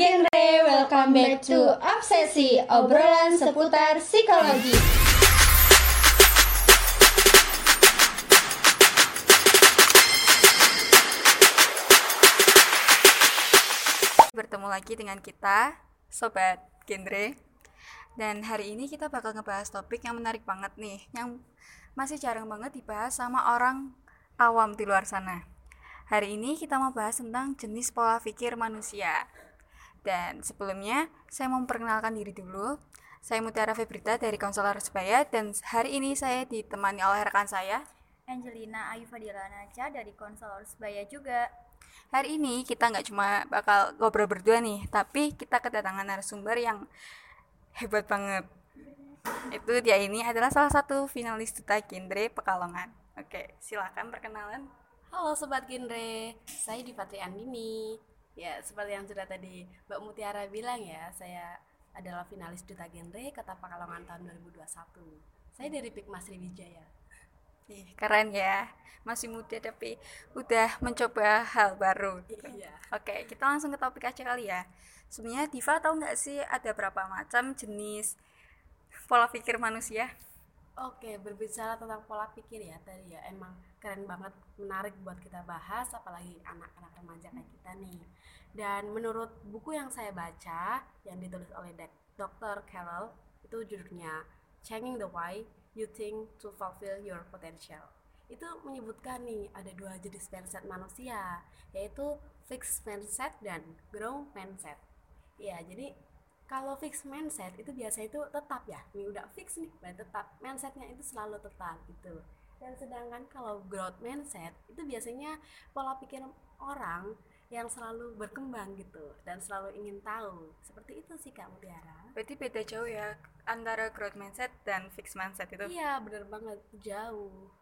Genre, welcome back to Obsesi, obrolan seputar psikologi. Bertemu lagi dengan kita, Sobat Genre. Dan hari ini kita bakal ngebahas topik yang menarik banget nih, yang masih jarang banget dibahas sama orang awam di luar sana. Hari ini kita mau bahas tentang jenis pola pikir manusia. Dan sebelumnya, saya mau memperkenalkan diri dulu. Saya Mutiara Febrita dari Konselor Sebaya dan hari ini saya ditemani oleh rekan saya. Angelina Ayu Fadila Naca dari Konselor Sebaya juga. Hari ini kita nggak cuma bakal ngobrol berdua nih, tapi kita kedatangan narasumber yang hebat banget. Itu dia ini adalah salah satu finalis Duta Genre Pekalongan. Oke, silakan perkenalan. Halo Sobat Genre, saya Dipatri Andini. Ya, seperti yang sudah tadi Mbak Mutiara bilang ya, saya adalah finalis Duta Genre Kota Pekalongan tahun 2021. Saya dari Pikma Sriwijaya. Ih, keren ya. Masih muda tapi udah mencoba hal baru. Iya. Oke, kita langsung ke topik aja kali ya. Sebenarnya Diva tahu nggak sih ada berapa macam jenis pola pikir manusia? Oke, berbicara tentang pola pikir ya tadi ya, emang keren banget, menarik buat kita bahas, apalagi anak-anak remaja kayak kita nih. Dan menurut buku yang saya baca, yang ditulis oleh Dr. Carroll, itu judulnya Changing the Way You Think to Fulfill Your Potential. Itu menyebutkan nih ada dua jenis mindset manusia, yaitu fixed mindset dan growth mindset. Ya, jadi kalau fix mindset itu biasa itu tetap ya. Ini udah fix nih berarti tetap. Mindsetnya itu selalu tetap gitu. Dan sedangkan kalau growth mindset itu biasanya pola pikir orang yang selalu berkembang gitu. Dan selalu ingin tahu. Seperti itu sih kak Mutiara. Berarti beda jauh ya antara growth mindset dan fixed mindset itu. iya bener banget. Jauh.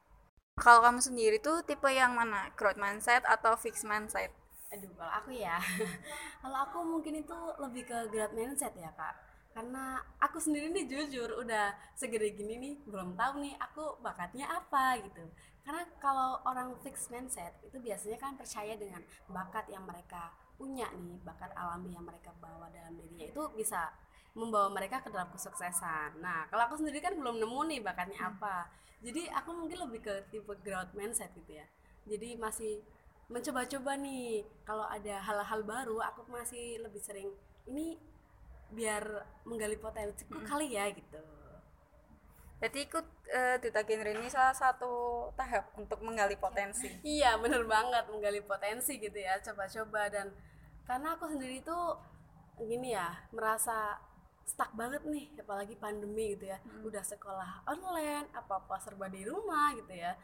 Kalau kamu sendiri tuh tipe yang mana? Growth mindset atau fixed mindset? Aduh kalau aku ya. Kalau aku mungkin itu lebih ke growth mindset ya kak. Karena aku sendiri nih jujur udah segede gini nih belum tahu nih aku bakatnya apa gitu. Karena kalau orang fix mindset itu biasanya kan percaya dengan bakat yang mereka punya nih bakat alami yang mereka bawa dalam dirinya itu bisa membawa mereka ke dalam kesuksesan. Nah kalau aku sendiri kan belum nemu nih bakatnya apa. Jadi aku mungkin lebih ke tipe growth mindset gitu ya. Jadi masih mencoba-coba nih. Kalau ada hal-hal baru aku masih lebih sering ini biar menggali potensiku kali ya gitu. Berarti ikut eh, Duta Genre ini salah satu tahap untuk menggali potensi. iya bener banget menggali potensi gitu ya coba-coba. Dan karena aku sendiri tuh gini ya merasa stuck banget nih apalagi pandemi gitu ya. Udah sekolah online apa apa serba di rumah gitu ya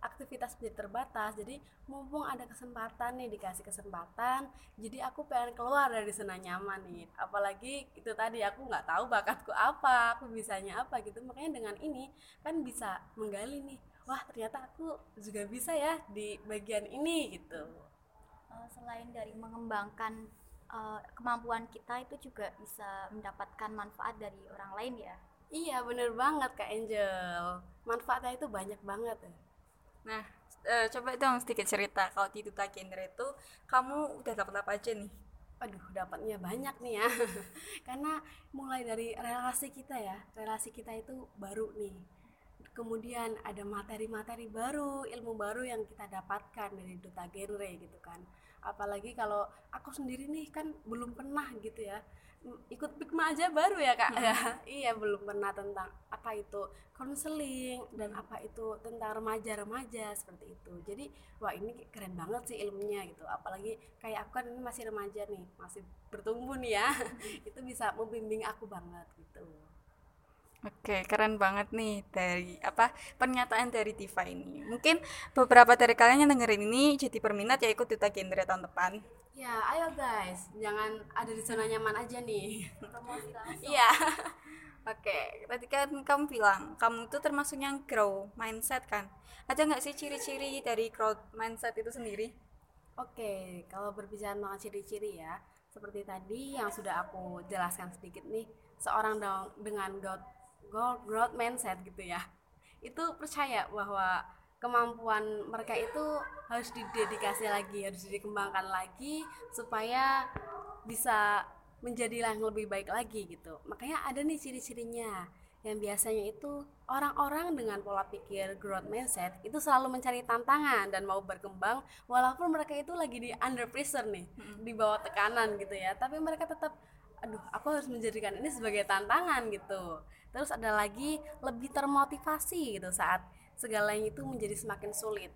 aktivitas menjadi terbatas. Jadi mumpung ada kesempatan nih dikasih kesempatan jadi aku pengen keluar dari zona nyaman nih. Apalagi itu tadi aku nggak tahu bakatku apa aku bisanya apa gitu. Makanya dengan ini kan bisa menggali nih wah ternyata aku juga bisa ya di bagian ini gitu. Eh, selain dari mengembangkan eh, kemampuan kita itu juga bisa mendapatkan manfaat dari orang lain ya. iya bener banget kak Angel. Manfaatnya itu banyak banget ya Nah, eh, coba dong sedikit cerita kalau di Duta Genre itu kamu udah dapat apa aja nih? Aduh, dapatnya banyak nih ya. Karena mulai dari relasi kita ya, relasi kita itu baru nih. Kemudian ada materi-materi baru, ilmu baru yang kita dapatkan dari duta genre gitu kan. Apalagi kalau aku sendiri nih kan belum pernah gitu ya. Ikut Pikma aja baru ya kak ya. Iya belum pernah tentang apa itu konseling dan apa itu tentang remaja-remaja seperti itu. Jadi wah ini keren banget sih ilmunya gitu. Apalagi kayak aku kan ini masih remaja nih, masih bertumbuh nih ya. itu bisa membimbing aku banget gitu. Oke, keren banget nih dari apa pernyataan dari Diva ini. Mungkin beberapa dari kalian yang dengerin ini jadi berminat ya ikut Duta Genre tahun depan. Ya, ayo guys, jangan ada di zona nyaman aja nih. Langsung. Iya. Oke, tadi kan kamu bilang kamu itu termasuk yang grow mindset kan? Ada nggak sih ciri-ciri dari growth mindset itu sendiri? Oke, kalau berbicara tentang ciri-ciri ya, seperti tadi yang sudah aku jelaskan sedikit nih, seorang dengan growth, growth, mindset gitu ya, itu percaya bahwa kemampuan mereka itu harus didedikasi lagi, harus dikembangkan lagi supaya bisa menjadi yang lebih baik lagi gitu. Makanya ada nih ciri-cirinya yang biasanya itu orang-orang dengan pola pikir growth mindset itu selalu mencari tantangan dan mau berkembang walaupun mereka itu lagi di under pressure nih di bawah tekanan gitu ya. Tapi mereka tetap aduh aku harus menjadikan ini sebagai tantangan gitu. Terus ada lagi lebih termotivasi gitu saat segalanya itu menjadi semakin sulit.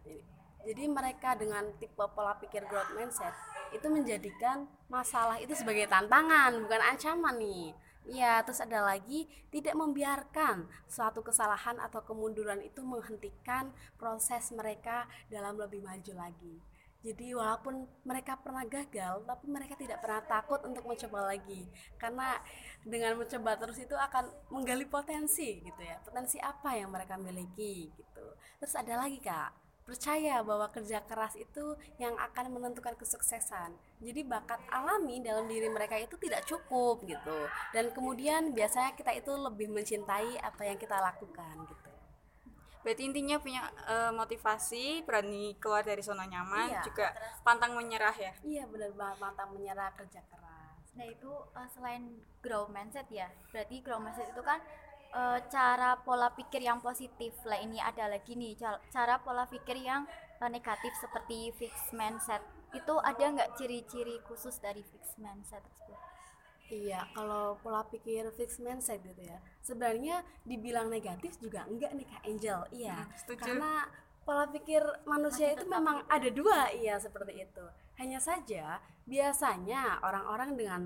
Jadi mereka dengan tipe pola pikir growth mindset itu menjadikan masalah itu sebagai tantangan bukan ancaman nih. Iya, terus ada lagi tidak membiarkan suatu kesalahan atau kemunduran itu menghentikan proses mereka dalam lebih maju lagi. Jadi walaupun mereka pernah gagal, tapi mereka tidak pernah takut untuk mencoba lagi. Karena dengan mencoba terus itu akan menggali potensi gitu ya. Potensi apa yang mereka miliki gitu. Terus ada lagi Kak, percaya bahwa kerja keras itu yang akan menentukan kesuksesan. Jadi bakat alami dalam diri mereka itu tidak cukup gitu. Dan kemudian biasanya kita itu lebih mencintai apa yang kita lakukan gitu. Berarti intinya punya uh, motivasi, berani keluar dari zona nyaman, Iya. juga pantang menyerah ya. Iya benar banget mantap menyerah kerja keras. Nah itu eh, selain grow mindset ya, berarti grow mindset itu kan eh, cara pola pikir yang positif. Lah ini ada lagi nih ca- cara pola pikir yang negatif seperti fixed mindset. Itu ada nggak ciri-ciri khusus dari fixed mindset tersebut? Iya, kalau pola pikir fixed mindset gitu ya. Sebenarnya dibilang negatif juga enggak nih Kak Angel. Iya. Hmm, setuju. Karena pola pikir manusia Masih itu tetap memang ada dua, iya seperti itu. Hanya saja biasanya orang-orang dengan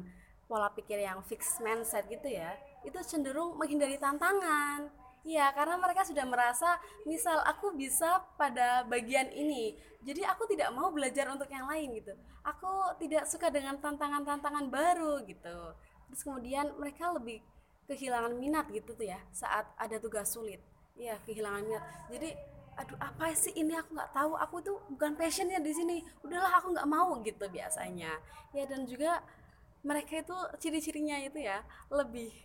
pola pikir yang fixed mindset gitu ya, itu cenderung menghindari tantangan. Iya, karena mereka sudah merasa misal aku bisa pada bagian ini. Jadi aku tidak mau belajar untuk yang lain gitu. Aku tidak suka dengan tantangan-tantangan baru gitu. Terus kemudian mereka lebih kehilangan minat gitu tuh ya saat ada tugas sulit. Iya, kehilangan minat. Jadi aduh apa sih ini aku nggak tahu aku tuh bukan passionnya di sini udahlah aku nggak mau gitu biasanya ya dan juga mereka itu ciri-cirinya itu ya lebih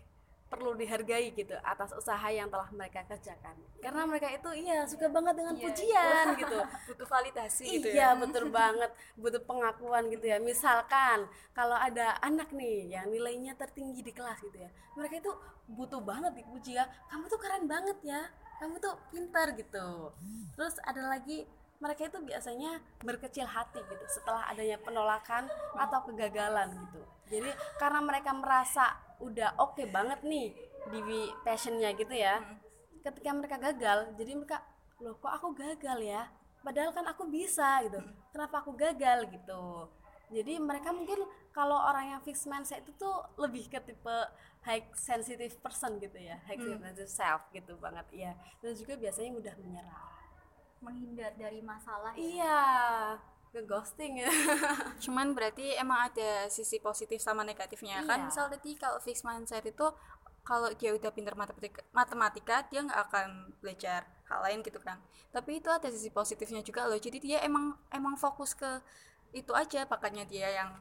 perlu dihargai gitu atas usaha yang telah mereka kerjakan. Karena mereka itu iya suka banget dengan Iya, pujian gitu. Butuh validasi gitu iya ya. betul banget. Butuh pengakuan gitu ya. Misalkan kalau ada anak nih yang nilainya tertinggi di kelas gitu ya mereka itu butuh banget dipuji ya. Kamu tuh keren banget ya. Kamu tuh pintar gitu. Terus ada lagi mereka itu biasanya berkecil hati gitu setelah adanya penolakan atau kegagalan gitu. Jadi karena mereka merasa udah oke banget nih di passionnya gitu ya ketika mereka gagal jadi mereka loh kok aku gagal ya? Padahal kan aku bisa gitu. Kenapa aku gagal? gitu. Jadi mereka mungkin kalau orang yang fixed mindset itu tuh lebih ke tipe high sensitive person gitu ya high sensitive self gitu banget ya dan juga biasanya mudah menyerah Menghindar dari masalah ya. iya ke ghosting ya Cuman berarti emang ada sisi positif sama negatifnya kan. Iya. Misal tadi kalau fixed mindset itu kalau dia udah pintar matematika, matematika dia nggak akan belajar hal lain gitu kan. Tapi itu ada sisi positifnya juga loh. Jadi dia emang emang fokus ke itu aja bakatnya dia yang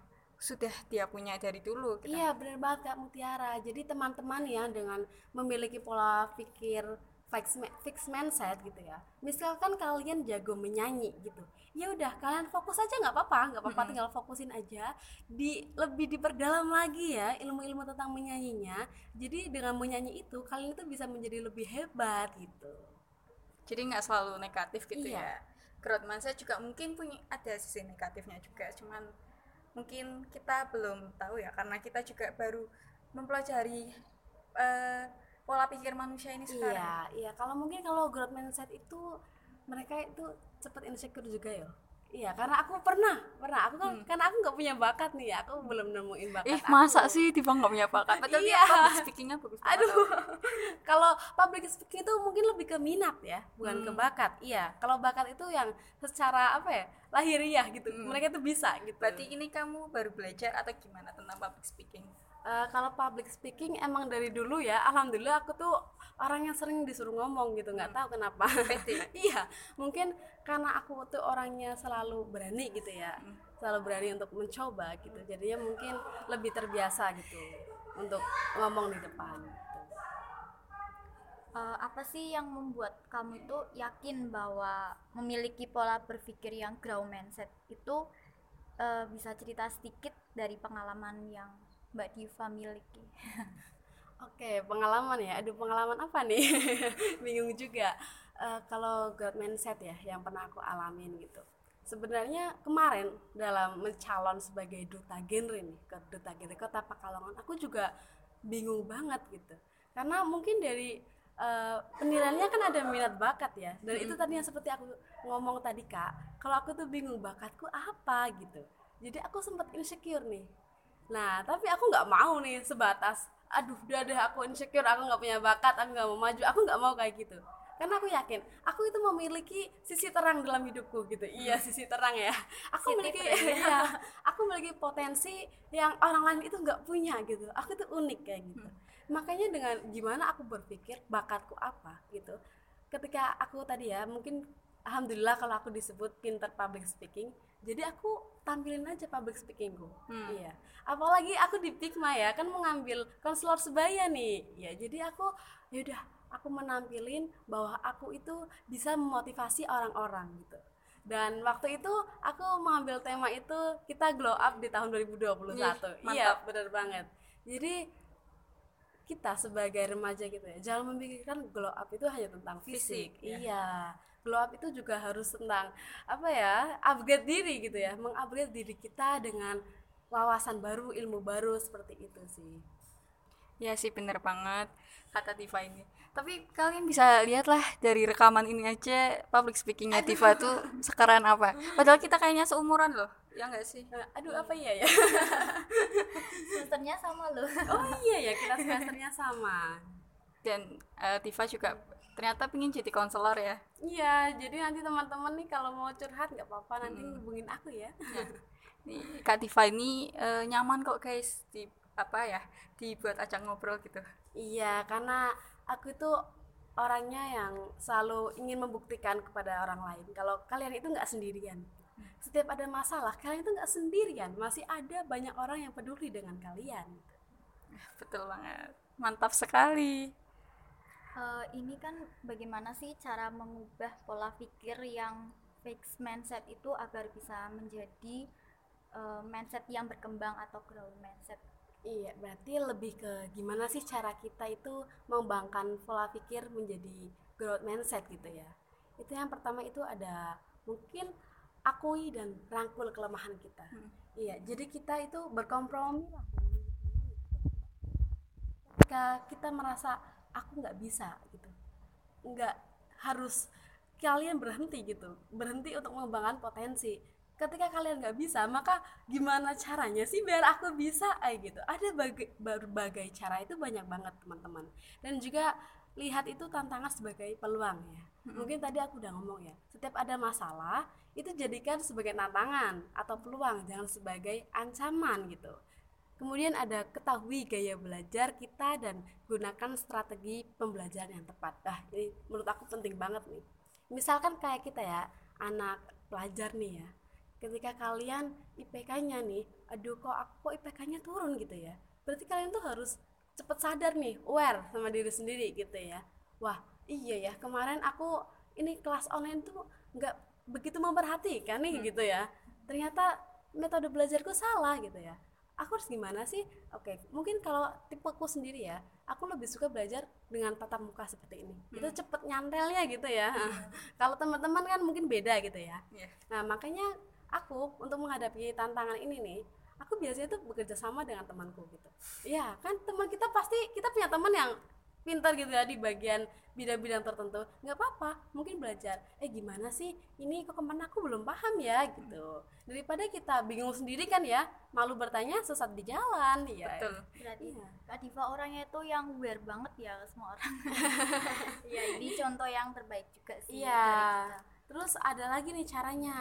sudah dia punya dari dulu gitu. Iya benar banget Kak Mutiara. Jadi teman-teman ya dengan memiliki pola pikir fixed ma- fixed mindset gitu ya. Misalkan kalian jago menyanyi gitu, ya udah kalian fokus aja nggak apa-apa, nggak apa-apa tinggal fokusin aja. Di lebih diperdalam lagi ya ilmu-ilmu tentang menyanyinya. Jadi dengan menyanyi itu kalian itu bisa menjadi lebih hebat gitu. Jadi nggak selalu negatif gitu Iya. ya. Growth mindset juga mungkin punya ada sisi negatifnya juga, cuman mungkin kita belum tahu ya karena kita juga baru mempelajari eh, pola pikir manusia ini sekarang. Iya, iya. Kalau mungkin kalau growth mindset itu mereka itu cepat insecure juga ya. Iya, karena aku pernah, pernah. Aku kan karena aku nggak punya bakat nih, ya, aku belum nemuin bakat. Ih, aku. masa sih tiba nggak punya bakat? Padahal Iya. public speakingnya bagus banget. Aduh, kalau public speaking itu mungkin lebih ke minat ya, bukan ke Hmm. bakat. Iya, kalau bakat itu yang secara apa ya, lahiriah gitu. Hmm. Mereka tuh bisa gitu. Berarti ini kamu baru belajar atau gimana tentang public speaking? Eh, kalau public speaking emang dari dulu ya, alhamdulillah aku tuh orang yang sering disuruh ngomong gitu, nggak tahu kenapa. Iya, mungkin karena aku tuh orangnya selalu berani gitu ya, selalu berani untuk mencoba gitu. Jadinya mungkin lebih terbiasa gitu untuk ngomong di depan. gitu. Eh, apa sih yang membuat kamu itu yakin bahwa memiliki pola berpikir yang grow mindset itu eh, bisa cerita sedikit dari pengalaman yang Mbak Diva miliki? Oke, pengalaman ya. Aduh, pengalaman apa nih? Bingung juga. Eh, kalau God mindset ya, yang pernah aku alamin gitu. Sebenarnya kemarin dalam mencalon sebagai duta genre nih, ke duta genre Kota Pekalongan, aku juga bingung banget gitu. Karena mungkin dari eh, penilaiannya kan ada minat bakat ya. Dan itu tadi yang seperti aku ngomong tadi Kak, kalau aku tuh bingung bakatku apa gitu. Jadi aku sempat insecure nih. Nah, tapi aku nggak mau nih sebatas, aduh udah deh aku insecure, aku nggak punya bakat, aku nggak mau maju, aku nggak mau kayak gitu. Karena aku yakin, aku itu memiliki sisi terang dalam hidupku gitu. Iya, sisi terang ya. Aku memiliki, iya, aku memiliki potensi yang orang lain itu nggak punya gitu. Aku itu unik kayak gitu. Makanya dengan gimana aku berpikir bakatku apa gitu. Ketika aku tadi ya, mungkin alhamdulillah kalau aku disebut pinter public speaking, jadi aku tampilin aja public speakingku. Iya. Apalagi aku di Pikma ya, kan mengambil konselor sebaya nih. Ya, jadi aku yaudah aku menampilin bahwa aku itu bisa memotivasi orang-orang gitu. Dan waktu itu aku mengambil tema itu kita glow up di tahun 2021. Iya, benar banget. Jadi kita sebagai remaja gitu ya jangan memikirkan glow up itu hanya tentang fisik, iya glow up itu juga harus tentang apa ya upgrade diri gitu ya mengupgrade diri kita dengan wawasan baru ilmu baru seperti itu sih Ya sih bener banget kata Tifa ini. Tapi kalian bisa lihat lah dari rekaman ini aja public speakingnya Tifa tuh sekarang apa. Padahal kita kayaknya seumuran loh, ya nggak sih? Nah, aduh apa iya ya Semesternya sama loh. oh iya ya kita semesternya sama Dan eh, Tifa juga ternyata pingin jadi konselor ya. iya jadi nanti teman-teman nih kalau mau curhat nggak apa-apa nanti hubungin aku ya Nih, Kak Tifa ini eh, nyaman kok guys di apa ya dibuat ajang ngobrol gitu. Iya, karena aku itu orangnya yang selalu ingin membuktikan kepada orang lain kalau kalian itu nggak sendirian. Setiap ada masalah, kalian itu nggak sendirian. Masih ada banyak orang yang peduli dengan kalian. Betul banget. Mantap sekali. Eh, ini kan bagaimana sih cara mengubah pola pikir yang fixed mindset itu agar bisa menjadi eh, mindset yang berkembang atau growth mindset. Iya, berarti lebih ke gimana sih cara kita itu mengembangkan pola pikir menjadi growth mindset gitu ya. Itu yang pertama itu ada mungkin akui dan rangkul kelemahan kita. Iya, jadi kita itu berkompromi lah. Ketika kita merasa aku nggak bisa gitu, nggak harus kalian berhenti gitu, berhenti untuk mengembangkan potensi. Ketika kalian nggak bisa, maka gimana caranya sih biar aku bisa? Ay gitu. Ada baga- berbagai cara itu banyak banget teman-teman. Dan juga lihat itu tantangan sebagai peluang ya. Mungkin tadi aku udah ngomong ya. Setiap ada masalah itu jadikan sebagai tantangan atau peluang, jangan sebagai ancaman gitu. Kemudian ada ketahui gaya belajar kita dan gunakan strategi pembelajaran yang tepat. Nah, ini menurut aku penting banget nih. Misalkan kayak kita ya, anak pelajar nih ya. Ketika kalian IPK-nya nih, aduh kok aku IPK-nya turun gitu ya. Berarti kalian tuh harus cepet sadar nih, aware sama diri sendiri gitu ya. Wah, iya ya, kemarin aku ini kelas online tuh nggak begitu memperhatikan nih gitu ya. Ternyata metode belajarku salah gitu ya aku harus gimana sih? Oke, mungkin kalau tipeku sendiri ya, aku lebih suka belajar dengan tatap muka seperti ini. Itu cepet nyantelnya gitu ya. kalau teman-teman kan mungkin beda gitu ya. Iya. Nah, makanya aku untuk menghadapi tantangan ini nih, aku biasanya tuh bekerja sama dengan temanku gitu. Iya, kan teman kita pasti kita punya teman yang pintar gitu ya di bagian bidang-bidang tertentu nggak apa-apa mungkin belajar eh gimana sih ini kok ke mana aku belum paham ya gitu daripada kita bingung sendiri kan ya malu bertanya sesat di jalan ya Betul. Berarti Iya. Kak Diva orangnya itu yang aware banget ya semua orang. Iya, ini contoh yang terbaik juga sih Iya. dari kita. Terus ada lagi nih caranya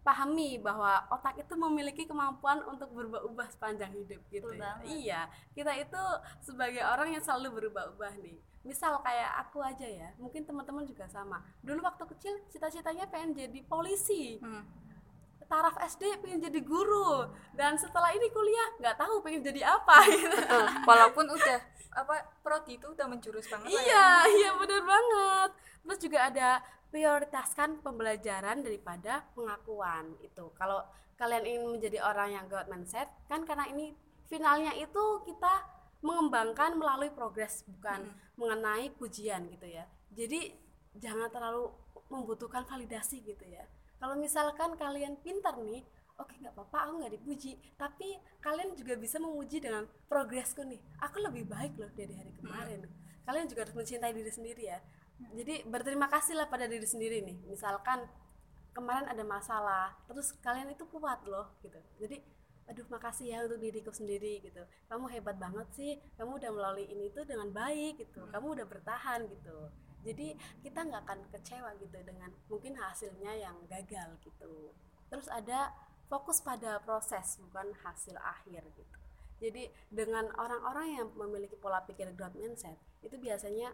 pahami bahwa otak itu memiliki kemampuan untuk berubah-ubah sepanjang hidup gitu Betul ya. banget. Iya, kita itu sebagai orang yang selalu berubah-ubah nih. Misal kayak aku aja ya, mungkin teman-teman juga sama. Dulu waktu kecil cita-citanya pengen jadi polisi. Hmm. Taraf SD pengen jadi guru dan setelah ini kuliah nggak tahu pengen jadi apa gitu. Betul. Walaupun udah apa prodi itu udah menjurus banget ya. Iya, iya benar banget. Terus juga ada prioritaskan pembelajaran daripada pengakuan itu. Kalau kalian ingin menjadi orang yang growth mindset, kan karena ini finalnya itu kita mengembangkan melalui progres bukan mengenai pujian gitu ya. Jadi jangan terlalu membutuhkan validasi gitu ya. Kalau misalkan kalian pintar nih oke nggak apa-apa aku nggak dipuji. Tapi kalian juga bisa memuji dengan progresku nih. Aku lebih baik loh dari hari kemarin. Kalian juga harus mencintai diri sendiri ya jadi berterima kasih lah pada diri sendiri nih. Misalkan kemarin ada masalah terus kalian itu kuat loh gitu. Jadi aduh makasih ya untuk diriku sendiri gitu. Kamu hebat banget sih kamu udah melalui ini tuh dengan baik gitu. Kamu udah bertahan gitu. Jadi kita nggak akan kecewa gitu dengan mungkin hasilnya yang gagal gitu. Terus ada fokus pada proses bukan hasil akhir gitu. Jadi dengan orang-orang yang memiliki pola pikir growth mindset itu biasanya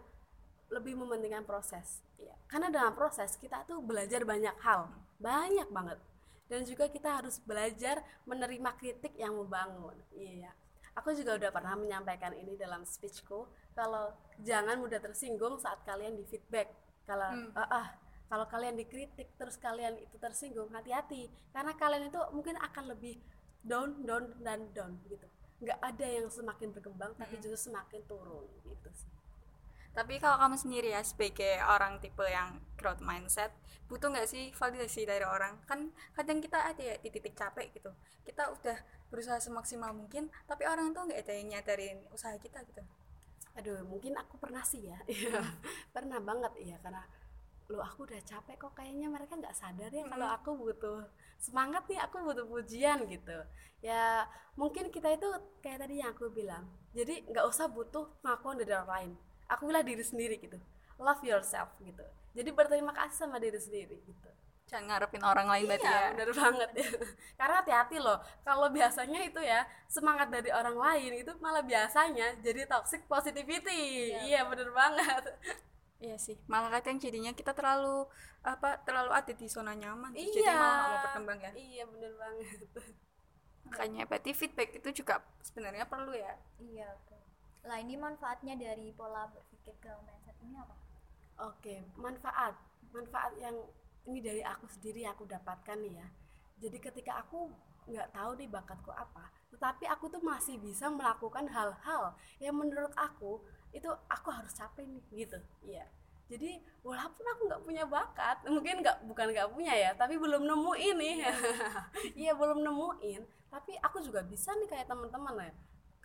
lebih mementingkan proses. Ya karena dalam proses kita tuh belajar banyak hal. Banyak banget. Dan juga kita harus belajar menerima kritik yang membangun. Iya. Aku juga udah pernah menyampaikan ini dalam speechku. Kalau jangan mudah tersinggung saat kalian di feedback. Kalau ah ah, kalau kalian dikritik terus kalian itu tersinggung hati-hati. Karena kalian itu mungkin akan lebih down down dan down gitu. Nggak ada yang semakin berkembang tapi justru semakin turun gitu sih Tapi kalau kamu sendiri ya sebagai orang tipe yang growth mindset, butuh nggak sih validasi dari orang? Kan kadang kita ada ya di titik capek gitu. Kita udah berusaha semaksimal mungkin, tapi orang tuh nggak ada yang nyadarin usaha kita gitu. aduh mungkin aku pernah sih ya Iya, pernah banget ya karena lo aku udah capek kok kayaknya mereka nggak sadar ya kalau aku butuh semangat nih aku butuh pujian gitu ya mungkin kita itu kayak tadi yang aku bilang jadi nggak usah butuh pengakuan dari orang lain akulah diri sendiri gitu love yourself gitu jadi berterima kasih sama diri sendiri gitu Jangan ngarepin orang lain berarti ya. Iya, bener banget ya. Karena hati-hati loh, kalau biasanya itu ya semangat dari orang lain itu malah biasanya jadi toxic positivity. Iya, bener banget. Iya sih. Malah kadang jadinya kita terlalu apa terlalu ada di zona nyaman. terus Jadi Iya. malah nggak mau berkembang ya. Iya, bener banget. Makanya berarti feedback itu juga sebenarnya perlu ya. Iya, betul. Lah ini manfaatnya dari pola berpikir growth mindset ini apa? Oke, manfaat. Manfaat yang ini dari aku sendiri yang aku dapatkan nih ya. Jadi ketika aku nggak tahu nih bakatku apa, tetapi aku tuh masih bisa melakukan hal-hal yang menurut aku itu aku harus capek nih gitu. Iya. Jadi walaupun aku nggak punya bakat, mungkin nggak bukan nggak punya ya, tapi belum nemu ini. Iya belum nemuin, tapi aku juga bisa nih kayak teman-teman ya.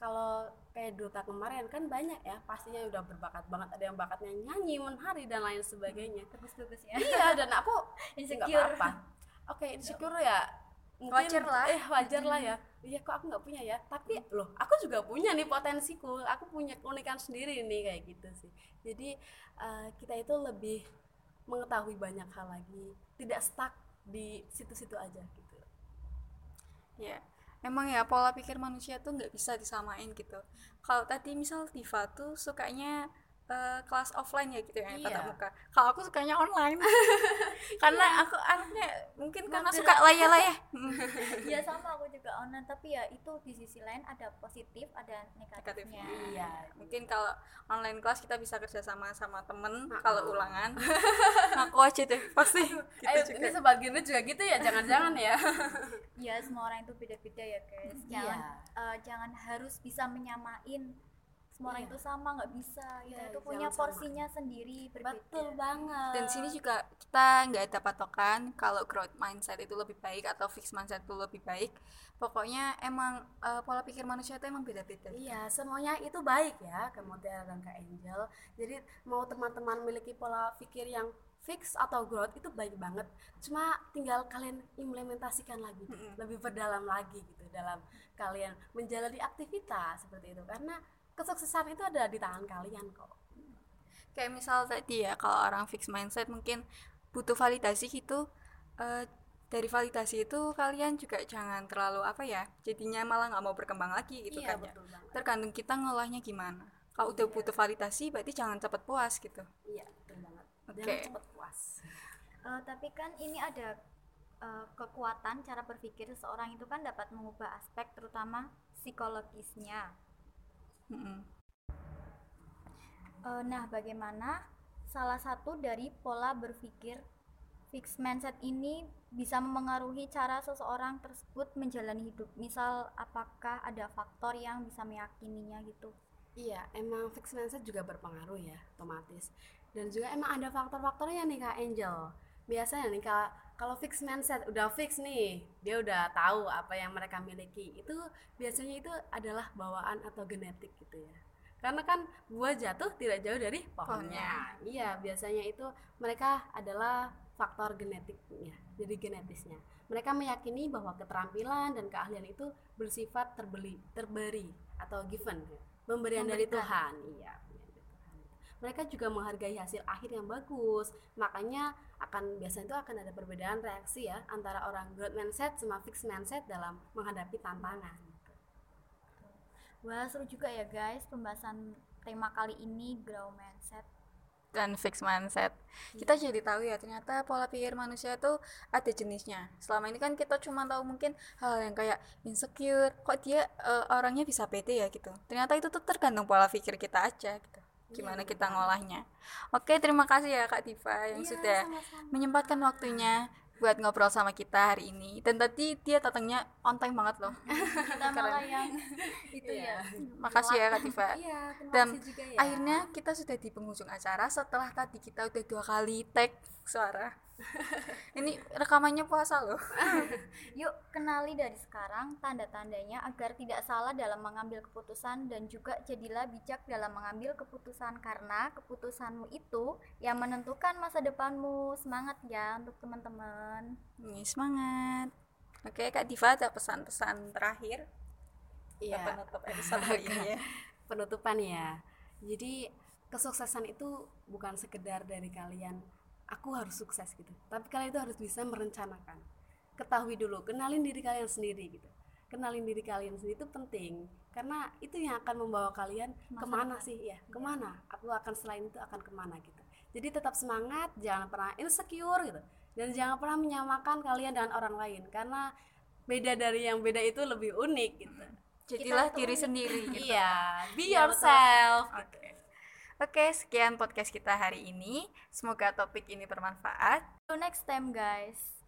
Kalau kayak Duta kemarin kan banyak ya, pastinya udah berbakat banget. Ada yang bakatnya nyanyi, menari dan lain sebagainya. Bagus-bagus ya. iya dan aku Insecure. apa-apa. Oke insecure ya mungkin Wajar lah. eh wajar lah ya. Iya kok aku nggak punya ya? Tapi loh aku juga punya nih potensiku. Aku punya keunikan sendiri nih kayak gitu sih. Jadi eh, kita itu lebih mengetahui banyak hal lagi. Tidak stuck di situ-situ aja gitu. Ya, memang ya pola pikir manusia tuh nggak bisa disamain gitu. Kalau tadi misal Diva tuh sukanya eh, kelas offline ya gitu ya, tatap Iya. muka. Kalau aku sukanya online. karena aku anaknya mungkin karena suka layah-layah. Iya sama aku juga online tapi ya itu di sisi lain ada positif ada negatifnya. Negatifnya. iya mungkin kalau online kelas kita bisa kerja sama sama temen kalau ulangan ngaku aja deh pasti gitu Ayo, juga ini sebagiannya juga gitu ya jangan-jangan ya Iya semua orang itu beda-beda ya guys. Iya. Jangan eh, jangan harus bisa menyamain semua orang Iya. itu sama nggak bisa. Kita Iya, itu punya sama. porsinya sendiri berbeda. betul banget dan sini juga kita nggak ada patokan kalau growth mindset itu lebih baik atau fixed mindset itu lebih baik pokoknya emang eh, pola pikir manusia itu emang beda-beda Iya, semuanya itu baik ya ke Mutiara dan ke Angel. Jadi mau teman-teman memiliki pola pikir yang fix atau growth itu baik banget. Cuma tinggal kalian implementasikan lagi, lebih berdalam lagi gitu dalam kalian menjalani aktivitas seperti itu. Karena kesuksesan itu ada di tangan kalian kok. kayak misal tadi ya kalau orang fixed mindset mungkin butuh validasi gitu eh, dari validasi itu kalian juga jangan terlalu apa ya jadinya malah nggak mau berkembang lagi gitu iya, kan ya banget. tergantung kita ngolahnya gimana kalau udah butuh validasi berarti jangan cepet puas gitu Iya, betul banget. Oke. Jangan cepat puas. Eh, tapi kan ini ada eh, kekuatan cara berpikir seseorang itu kan dapat mengubah aspek terutama psikologisnya. Mm-mm. Eh, nah, bagaimana salah satu dari pola berpikir fixed mindset ini bisa memengaruhi cara seseorang tersebut menjalani hidup. Misal, apakah ada faktor yang bisa meyakininya gitu? Iya, emang fixed mindset juga berpengaruh ya, otomatis. Dan juga emang ada faktor-faktornya nih Kak Angel. Biasanya nih Kak, kalau fixed mindset udah fix nih, dia udah tahu apa yang mereka miliki. Itu biasanya itu adalah bawaan atau genetik gitu ya. Karena kan buah jatuh tidak jauh dari pohonnya. Iya, biasanya itu mereka adalah faktor genetiknya, jadi genetisnya. Mereka meyakini bahwa keterampilan dan keahlian itu bersifat terbeli, terberi atau given, pemberian dari Memberikan. Tuhan. Iya, dari Tuhan. Mereka juga menghargai hasil akhir yang bagus, makanya akan biasanya itu akan ada perbedaan reaksi ya antara orang growth mindset sama fixed mindset dalam menghadapi tantangan. Wah, seru juga ya guys pembahasan tema kali ini grow mindset. dan fix mindset. Kita jadi tahu ya ternyata pola pikir manusia itu ada jenisnya. Selama ini kan kita cuma tahu mungkin hal yang kayak insecure, kok dia eh, orangnya bisa pede ya gitu. Ternyata itu tuh tergantung pola pikir kita aja gitu. Gimana kita ngolahnya. Oke, terima kasih ya Kak Diva yang sudah menyempatkan waktunya buat ngobrol sama kita hari ini. Dan tadi dia datangnya on time banget loh. Kita malah yang itu ya. Makasih ya Kak. Iya, terima Dan juga ya. akhirnya kita sudah di penghujung acara setelah tadi kita udah dua kali tag suara. Ini rekamannya puasa loh. Yuk kenali dari sekarang tanda-tandanya agar tidak salah dalam mengambil keputusan dan juga jadilah bijak dalam mengambil keputusan karena keputusanmu itu yang menentukan masa depanmu. Semangat ya untuk teman-teman. Nih, semangat. Oke, Kak Diva ada pesan-pesan terakhir Iya. penutup episode hari ini ya. penutupan ya. Jadi kesuksesan itu bukan sekedar dari kalian aku harus sukses gitu. Tapi kalian itu harus bisa merencanakan. Ketahui dulu, kenalin diri kalian sendiri gitu. Kenalin diri kalian sendiri itu penting karena itu yang akan membawa kalian ke mana sih ya ke mana aku akan selain itu akan ke mana gitu jadi tetap semangat jangan pernah insecure gitu dan jangan pernah menyamakan kalian dengan orang lain karena beda dari yang beda itu lebih unik gitu Jadilah diri sendiri gitu. Iya, be yourself. Oke. Oke, sekian podcast kita hari ini. Semoga topik ini bermanfaat. See you next time guys.